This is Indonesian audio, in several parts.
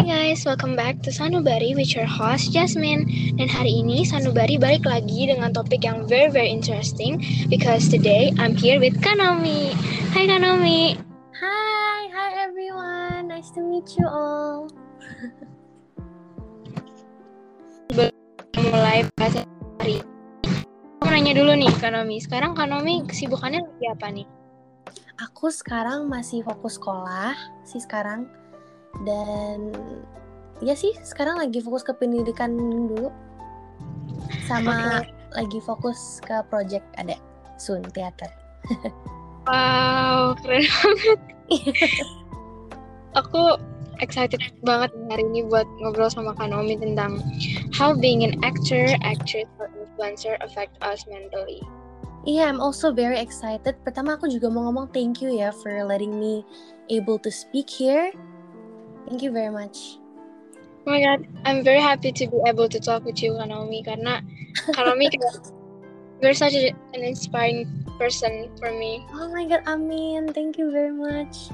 Hai guys, welcome back to Sanubari with your host Jasmine. Dan hari ini Sanubari balik lagi dengan topik yang very very interesting because today I'm here with Kanomi. Hai Kanomi. Hi, hi everyone. Nice to meet you all. Mulai bahasa hari. Aku mau nanya dulu nih Kanomi. Sekarang Kanomi kesibukannya lagi apa nih? Aku sekarang masih fokus sekolah sih sekarang dan ya sih sekarang lagi fokus ke pendidikan dulu sama lagi fokus ke project ada Sun teater. Wow, keren banget. Aku excited banget hari ini buat ngobrol sama Kanomi tentang how being an actor, actress, or influencer affect us mentally. Iya, yeah, I'm also very excited. Pertama aku juga mau ngomong thank you ya for letting me able to speak here. Thank you very much. Oh my god, I'm very happy to be able to talk with you, Kanomi, karena Kanomi you're such an inspiring person for me. Oh my god, Amin. Thank you very much.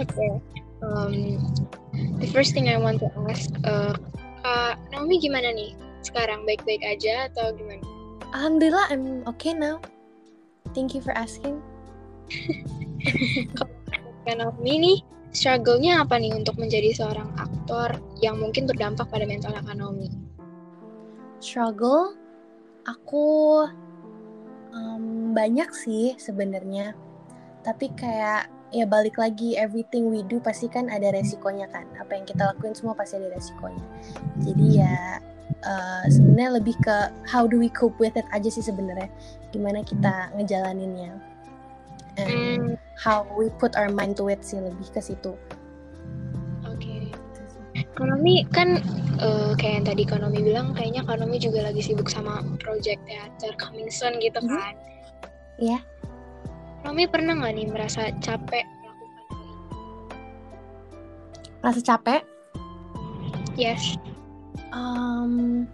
Okay. Um, the first thing I want to ask, uh, Kak Naomi gimana nih? Sekarang baik-baik aja atau gimana? Alhamdulillah, I'm okay now. Thank you for asking. Kak Naomi nih, struggle-nya apa nih untuk menjadi seorang aktor yang mungkin berdampak pada mental Kak Naomi? Struggle? Aku um, banyak sih sebenarnya. Tapi kayak ya balik lagi everything we do pasti kan ada resikonya kan. Apa yang kita lakuin semua pasti ada resikonya. Jadi ya uh, sebenarnya lebih ke how do we cope with it aja sih sebenarnya gimana kita ngejalaninnya and how we put our mind to it sih lebih ke situ. Oke. Okay. Ekonomi kan uh, kayak yang tadi ekonomi bilang kayaknya ekonomi juga lagi sibuk sama project teater coming soon gitu Mhm. kan. Iya. Ekonomi pernah nggak nih merasa capek melakukan hal ini? Rasa capek? Yes. Um,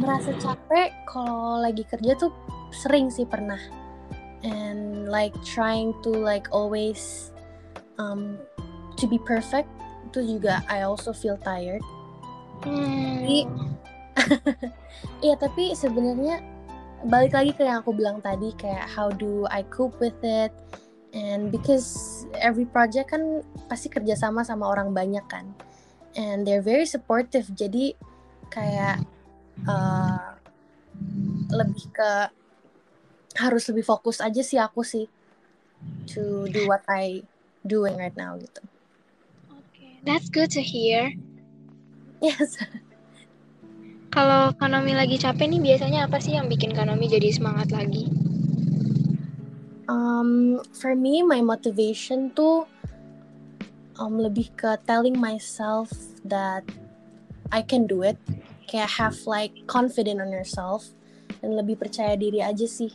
merasa capek kalau lagi kerja tuh sering sih pernah. And like trying to like always um, to be perfect itu juga I also feel tired. Hmm. Iya tapi sebenarnya balik lagi ke yang aku bilang tadi kayak how do I cope with it and because every project kan pasti kerjasama sama orang banyak kan and they're very supportive jadi kayak uh, lebih ke harus lebih fokus aja sih aku sih to do what I doing right now gitu Okay, that's good to hear. yes Kalau Kanomi lagi capek nih biasanya apa sih yang bikin Kanomi jadi semangat lagi? Um, for me, my motivation tuh um, lebih ke telling myself that I can do it. Kayak have like confident on yourself dan lebih percaya diri aja sih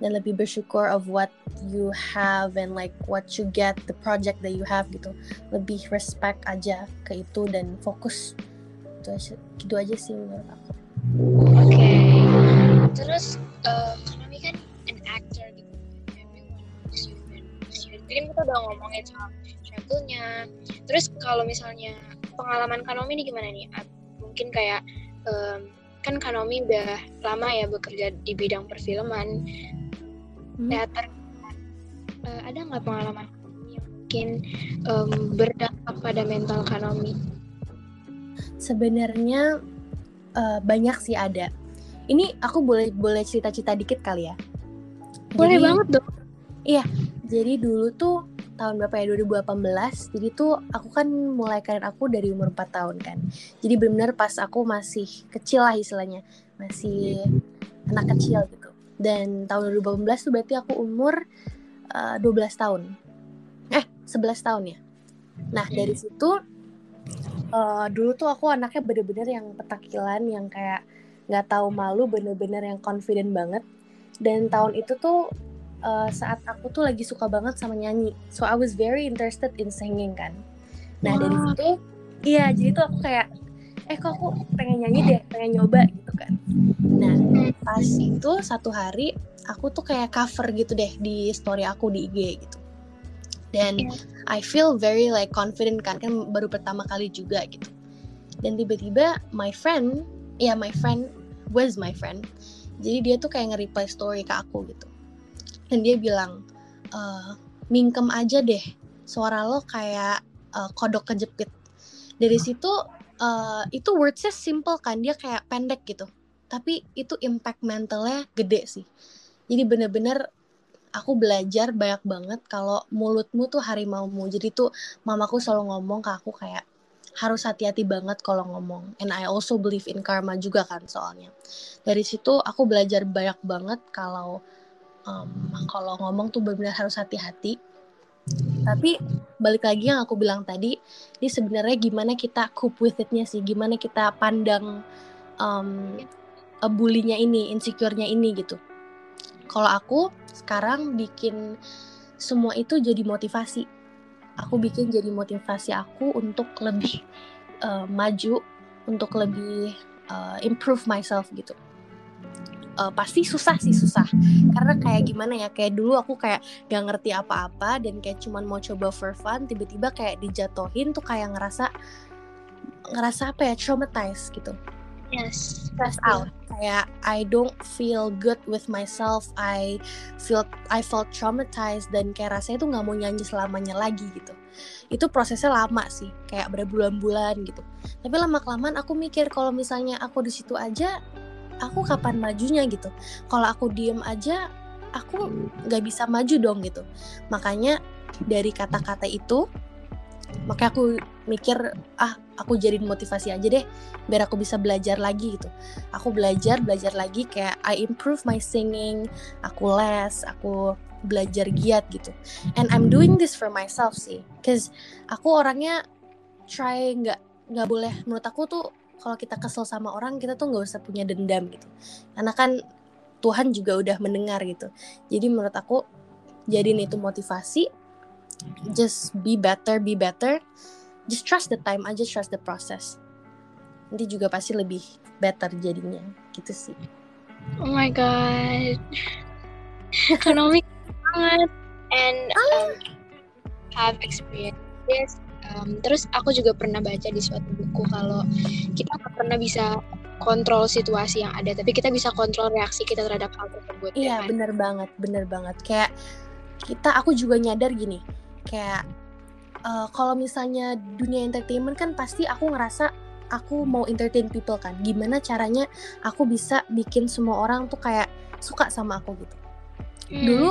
dan lebih bersyukur of what you have and like what you get the project that you have gitu lebih respect aja ke itu dan fokus itu aja gitu aja sih menurut aku Oke. Terus uh, kan an actor gitu. Everyone kan kita udah ngomongin soal struggle-nya. Terus kalau misalnya pengalaman Kanomi ini gimana nih? Mungkin kayak um, kan Kanomi udah lama ya bekerja di bidang perfilman, Hmm. teater. Uh, ada nggak pengalaman yang mungkin um, berdampak pada mental Kanomi? Sebenarnya eh, banyak sih ada. Ini aku boleh boleh cerita-cerita dikit kali ya. Boleh Jadi- banget dong. Jadi dulu tuh tahun berapa ya 2018. Jadi tuh aku kan mulai karir aku dari umur 4 tahun kan. Jadi benar-benar pas aku masih kecil lah istilahnya, masih anak kecil gitu. Dan tahun 2018 tuh berarti aku umur eh, 12 tahun. Eh, 11 tahun ya. Nah, dari situ eh, dulu tuh aku anaknya bener-bener yang petakilan yang kayak nggak tahu malu bener-bener yang confident banget. Dan tahun itu tuh uh, saat aku tuh lagi suka banget sama nyanyi. So I was very interested in singing kan. Nah dari situ iya jadi tuh aku kayak eh kok aku pengen nyanyi deh pengen nyoba gitu kan nah pas itu satu hari aku tuh kayak cover gitu deh di story aku di IG gitu. Dan Iya. I feel very like confident kan kan baru pertama kali juga gitu. Dan tiba-tiba my friend ya my friend was my friend. Jadi dia tuh kayak nge-reply story ke aku gitu. Dan dia bilang "Eh, mingkem aja deh suara lo kayak eh, kodok kejepit. Dari situ eh, itu wordsnya simple kan dia kayak pendek gitu tapi itu impact mentalnya gede sih. Jadi bener-bener aku belajar banyak banget kalau mulutmu tuh harimaumu. Jadi tuh mamaku selalu ngomong ke aku kayak harus hati-hati banget kalau ngomong. And I also believe in karma juga kan soalnya. Dari situ aku belajar banyak banget kalau um, kalau ngomong tuh benar-benar harus hati-hati. Tapi balik lagi yang aku bilang tadi ini sebenarnya gimana kita cope with it-nya sih. Gimana kita pandang um, uh, bully-nya ini insecure-nya ini gitu. Kalau aku sekarang bikin semua itu jadi motivasi. Aku bikin jadi motivasi aku untuk lebih uh, maju untuk lebih uh, improve myself gitu. Uh, pasti susah sih susah. Karena kayak gimana ya kayak dulu aku kayak gak ngerti apa-apa dan kayak cuman mau coba for fun tiba-tiba kayak dijatohin tuh kayak ngerasa ngerasa apa ya traumatized gitu Yes. stressed out. Kayak I don't feel good with myself. I feel I felt traumatized dan kayak rasanya tuh nggak mau nyanyi selamanya lagi gitu. Itu prosesnya lama sih kayak berbulan-bulan gitu. Tapi lama kelamaan aku mikir kalau misalnya aku di situ aja aku kapan majunya gitu. Kalau aku diem aja aku nggak bisa maju dong gitu. Makanya dari kata-kata itu makanya aku mikir ah aku jadiin motivasi aja deh biar aku bisa belajar lagi gitu. Aku belajar belajar lagi kayak I improve my singing aku les aku belajar giat gitu. And I'm doing this for myself sih cause aku orangnya try nggak nggak boleh. Menurut aku tuh kalau kita kesel sama orang kita tuh nggak usah punya dendam gitu. Karena kan Tuhan juga udah mendengar gitu. Jadi menurut aku jadiin itu motivasi just be better be better just trust the time aja trust the process nanti juga pasti lebih better jadinya gitu sih Oh my god. Ekonomi banget and um, have experience this. Um, terus aku juga pernah baca di suatu buku kalau kita nggak pernah bisa kontrol situasi yang ada, tapi kita bisa kontrol reaksi kita terhadap hal tersebut. ya Iya kan? bener banget, bener banget. Kayak kita, aku juga nyadar gini, kayak eh, kalau misalnya dunia entertainment kan pasti aku ngerasa aku mau entertain people kan. Gimana caranya aku bisa bikin semua orang tuh kayak suka sama aku gitu. Hmm. Dulu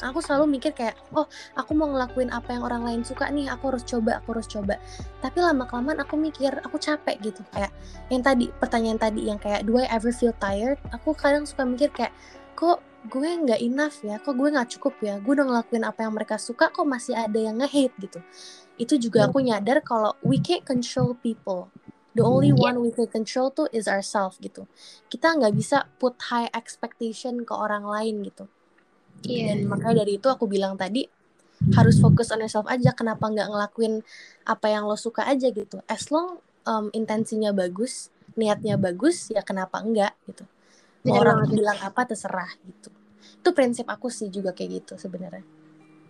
aku selalu mikir kayak, oh aku mau ngelakuin apa yang orang lain suka nih, aku harus coba, aku harus coba. Tapi lama kelamaan aku mikir, aku capek gitu. Kayak yang tadi, pertanyaan tadi yang kayak, do I ever feel tired? Aku kadang suka mikir kayak, kok gue nggak enough ya, kok gue nggak cukup ya, gue udah ngelakuin apa yang mereka suka, kok masih ada yang nge-hate gitu. Itu juga aku nyadar kalau we can't control people. The only one we can control tuh is ourselves gitu. Kita nggak bisa put high expectation ke orang lain gitu. Iya. Dan makanya dari itu aku bilang tadi harus fokus on yourself aja. Kenapa nggak ngelakuin apa yang lo suka aja gitu. As long um, intensinya bagus, niatnya bagus, ya kenapa enggak gitu. Mau orang banget. bilang apa terserah gitu. Itu prinsip aku sih juga kayak gitu sebenarnya.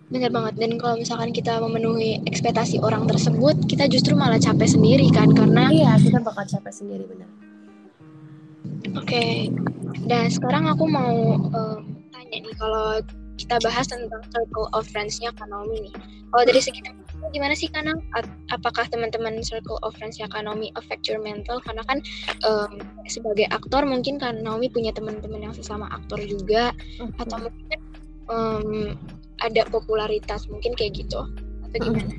Bener banget. Dan kalau misalkan kita memenuhi ekspektasi orang tersebut, kita justru malah capek sendiri kan, karena Iya, kita bakal capek sendiri bener. Oke, dan sekarang aku mau em, tanya nih kalau kita bahas tentang circle of friends-nya Kanomi nih. Kalau dari segi gimana sih Kanang? Apakah teman-teman circle of friends-nya Kanomi affect your mental? Karena kan em, sebagai aktor mungkin Kanomi punya teman-teman yang sesama aktor juga, atau mungkin em, ada popularitas mungkin kayak gitu, atau gimana?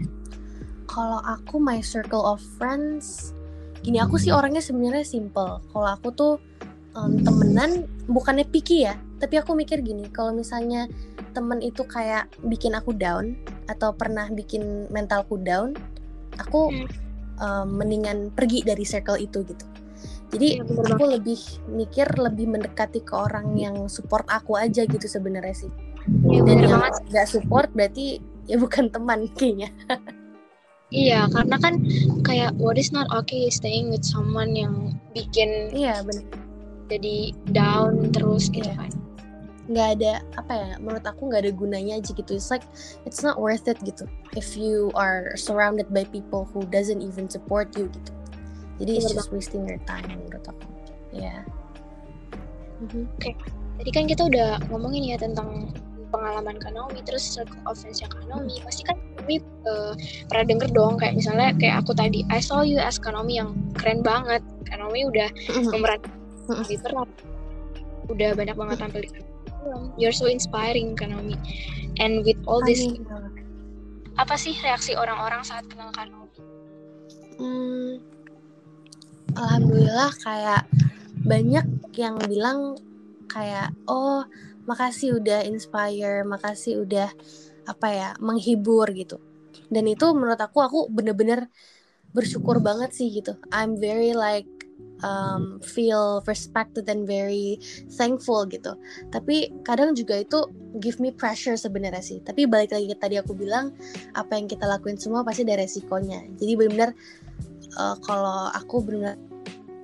Kalau aku my circle of friends, gini aku sih orangnya sebenarnya simple. Kalau aku tuh em, temenan bukannya picky ya, tapi aku mikir gini, kalau misalnya temen itu kayak bikin aku down atau pernah bikin mentalku down, aku Hmm. em, mendingan pergi dari circle itu gitu. Jadi bener aku lebih mikir lebih mendekati ke orang yang support aku aja gitu sebenarnya sih. Iya, Dan bener yang nggak support berarti ya bukan teman kayaknya. Iya, karena kan kayak what is not okay is staying with someone yang bikin Iya benar. jadi down terus gitu Iya. kan. Nggak ada apa ya menurut aku nggak ada gunanya aja gitu it's like it's not worth it gitu if you are surrounded by people who doesn't even support you gitu jadi it's just wasting your time menurut aku ya yeah. mm-hmm. oke okay. tadi kan kita udah ngomongin ya tentang pengalaman Kanomi terus circle of friends yang Kanomi pasti kan Kanomi uh, pernah denger dong kayak misalnya kayak aku tadi I saw you as Kanomi yang keren banget Kanomi udah mm-hmm. memeran mm-hmm. udah banyak banget tampil di You're so inspiring Kanomi. And with all this, Amin. apa sih reaksi orang-orang saat kenal Kanomi? Hmm, Alhamdulillah kayak banyak yang bilang kayak oh makasih udah inspire, makasih udah apa ya menghibur gitu. Dan itu menurut aku aku bener-bener bersyukur banget sih gitu. I'm very like um, feel respected and very thankful gitu. Tapi kadang juga itu give me pressure sebenarnya sih. Tapi balik lagi tadi aku bilang apa yang kita lakuin semua pasti ada resikonya. Jadi benar-benar uh, kalau aku benar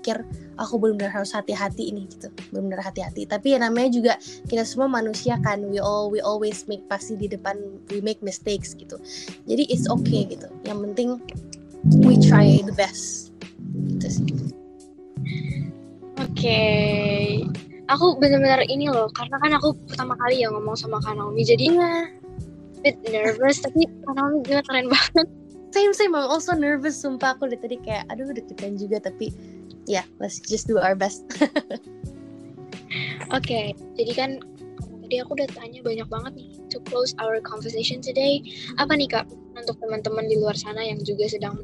pikir aku benar-benar harus hati-hati ini gitu. Benar-benar hati-hati. Tapi ya namanya juga kita semua manusia kan. We all we always make pasti di depan we make mistakes gitu. Jadi it's okay gitu. Yang penting we try the best. Gitu sih okay. aku benar-benar ini loh, karena kan aku pertama kali ya ngomong sama Kak Naomi, jadi yeah. bit nervous, tapi Kak Naomi juga keren banget. Same same, I'm also nervous, sumpah aku dari tadi kayak, aduh deg-degan juga, tapi ya yeah, let's just do our best. Oke, okay, jadi kan tadi aku udah tanya banyak banget nih to close our conversation today. Apa nih kak untuk teman-teman di luar sana yang juga sedang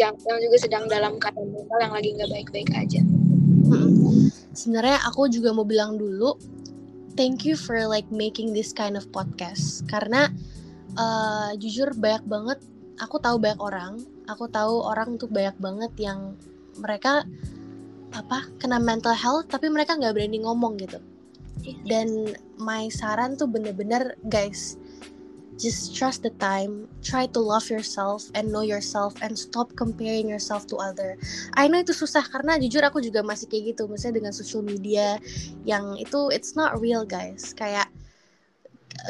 yang, yang juga sedang dalam keadaan mental yang lagi nggak baik-baik aja? Sebenarnya aku juga mau bilang dulu, thank you for like making this kind of podcast karena uh, jujur banyak banget. Aku tahu banyak orang, aku tahu orang tuh banyak banget yang mereka apa kena mental health tapi mereka nggak berani ngomong gitu. Dan my saran tuh bener-bener guys, just trust the time. Try to love yourself and know yourself and stop comparing yourself to other. I know itu susah karena jujur aku juga masih kayak gitu misalnya dengan social media yang itu it's not real guys. Kayak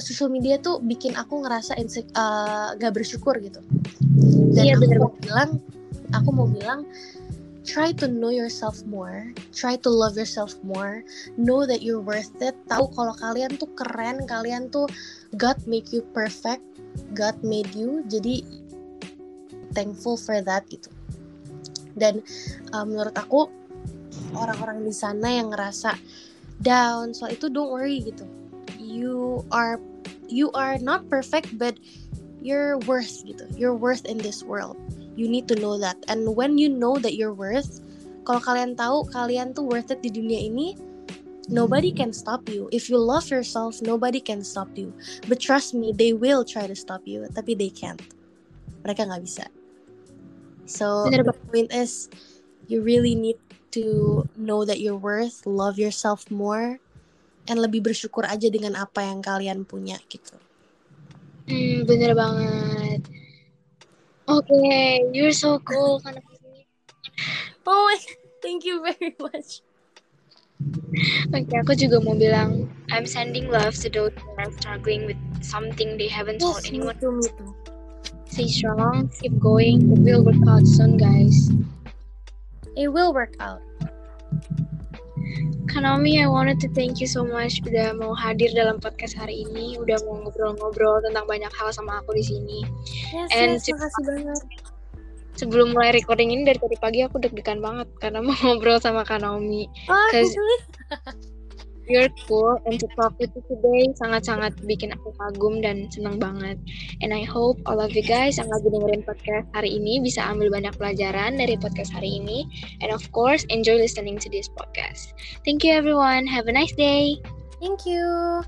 social media tuh bikin aku ngerasa insek uh, gak bersyukur gitu. Dan iya, aku mau bilang aku mau bilang try to know yourself more, try to love yourself more, know that you're worth it. Tahu kalau kalian tuh keren, kalian tuh God make you perfect, God made you. Jadi thankful for that gitu. Dan uh, menurut aku orang-orang di sana yang ngerasa down soal itu don't worry gitu. You are you are not perfect but you're worth gitu. You're worth in this world you need to know that and when you know that you're worth kalau kalian tahu kalian tuh worth it di dunia ini nobody can stop you. If you love yourself nobody can stop you. But trust me they will try to stop you tapi they can't. Mereka nggak bisa. So the point is you really need to know that you're worth love yourself more and lebih bersyukur aja dengan apa yang kalian punya gitu. Hmm, bener banget. Okay, you're so cool. oh my, thank you very much. Oke, okay, aku juga mau bilang I'm sending love to those who are struggling with something they haven't told anyone. Too, me too. Stay strong, keep going. It will work out soon, guys. It will work out. Kanami, I wanted to thank you so much udah mau hadir dalam podcast hari ini, udah mau ngobrol-ngobrol tentang banyak hal sama aku di sini. Yes, And yes, makasih banget. Sebelum mulai recording ini dari tadi pagi aku deg-degan banget karena mau ngobrol sama Kanami. Oh, really? You're cool and to talk with you today sangat-sangat bikin aku kagum dan senang banget. And I hope all of you guys yang lagi dengerin podcast hari ini bisa ambil banyak pelajaran dari podcast hari ini. And of course, enjoy listening to this podcast. Thank you everyone. Have a nice day. Thank you.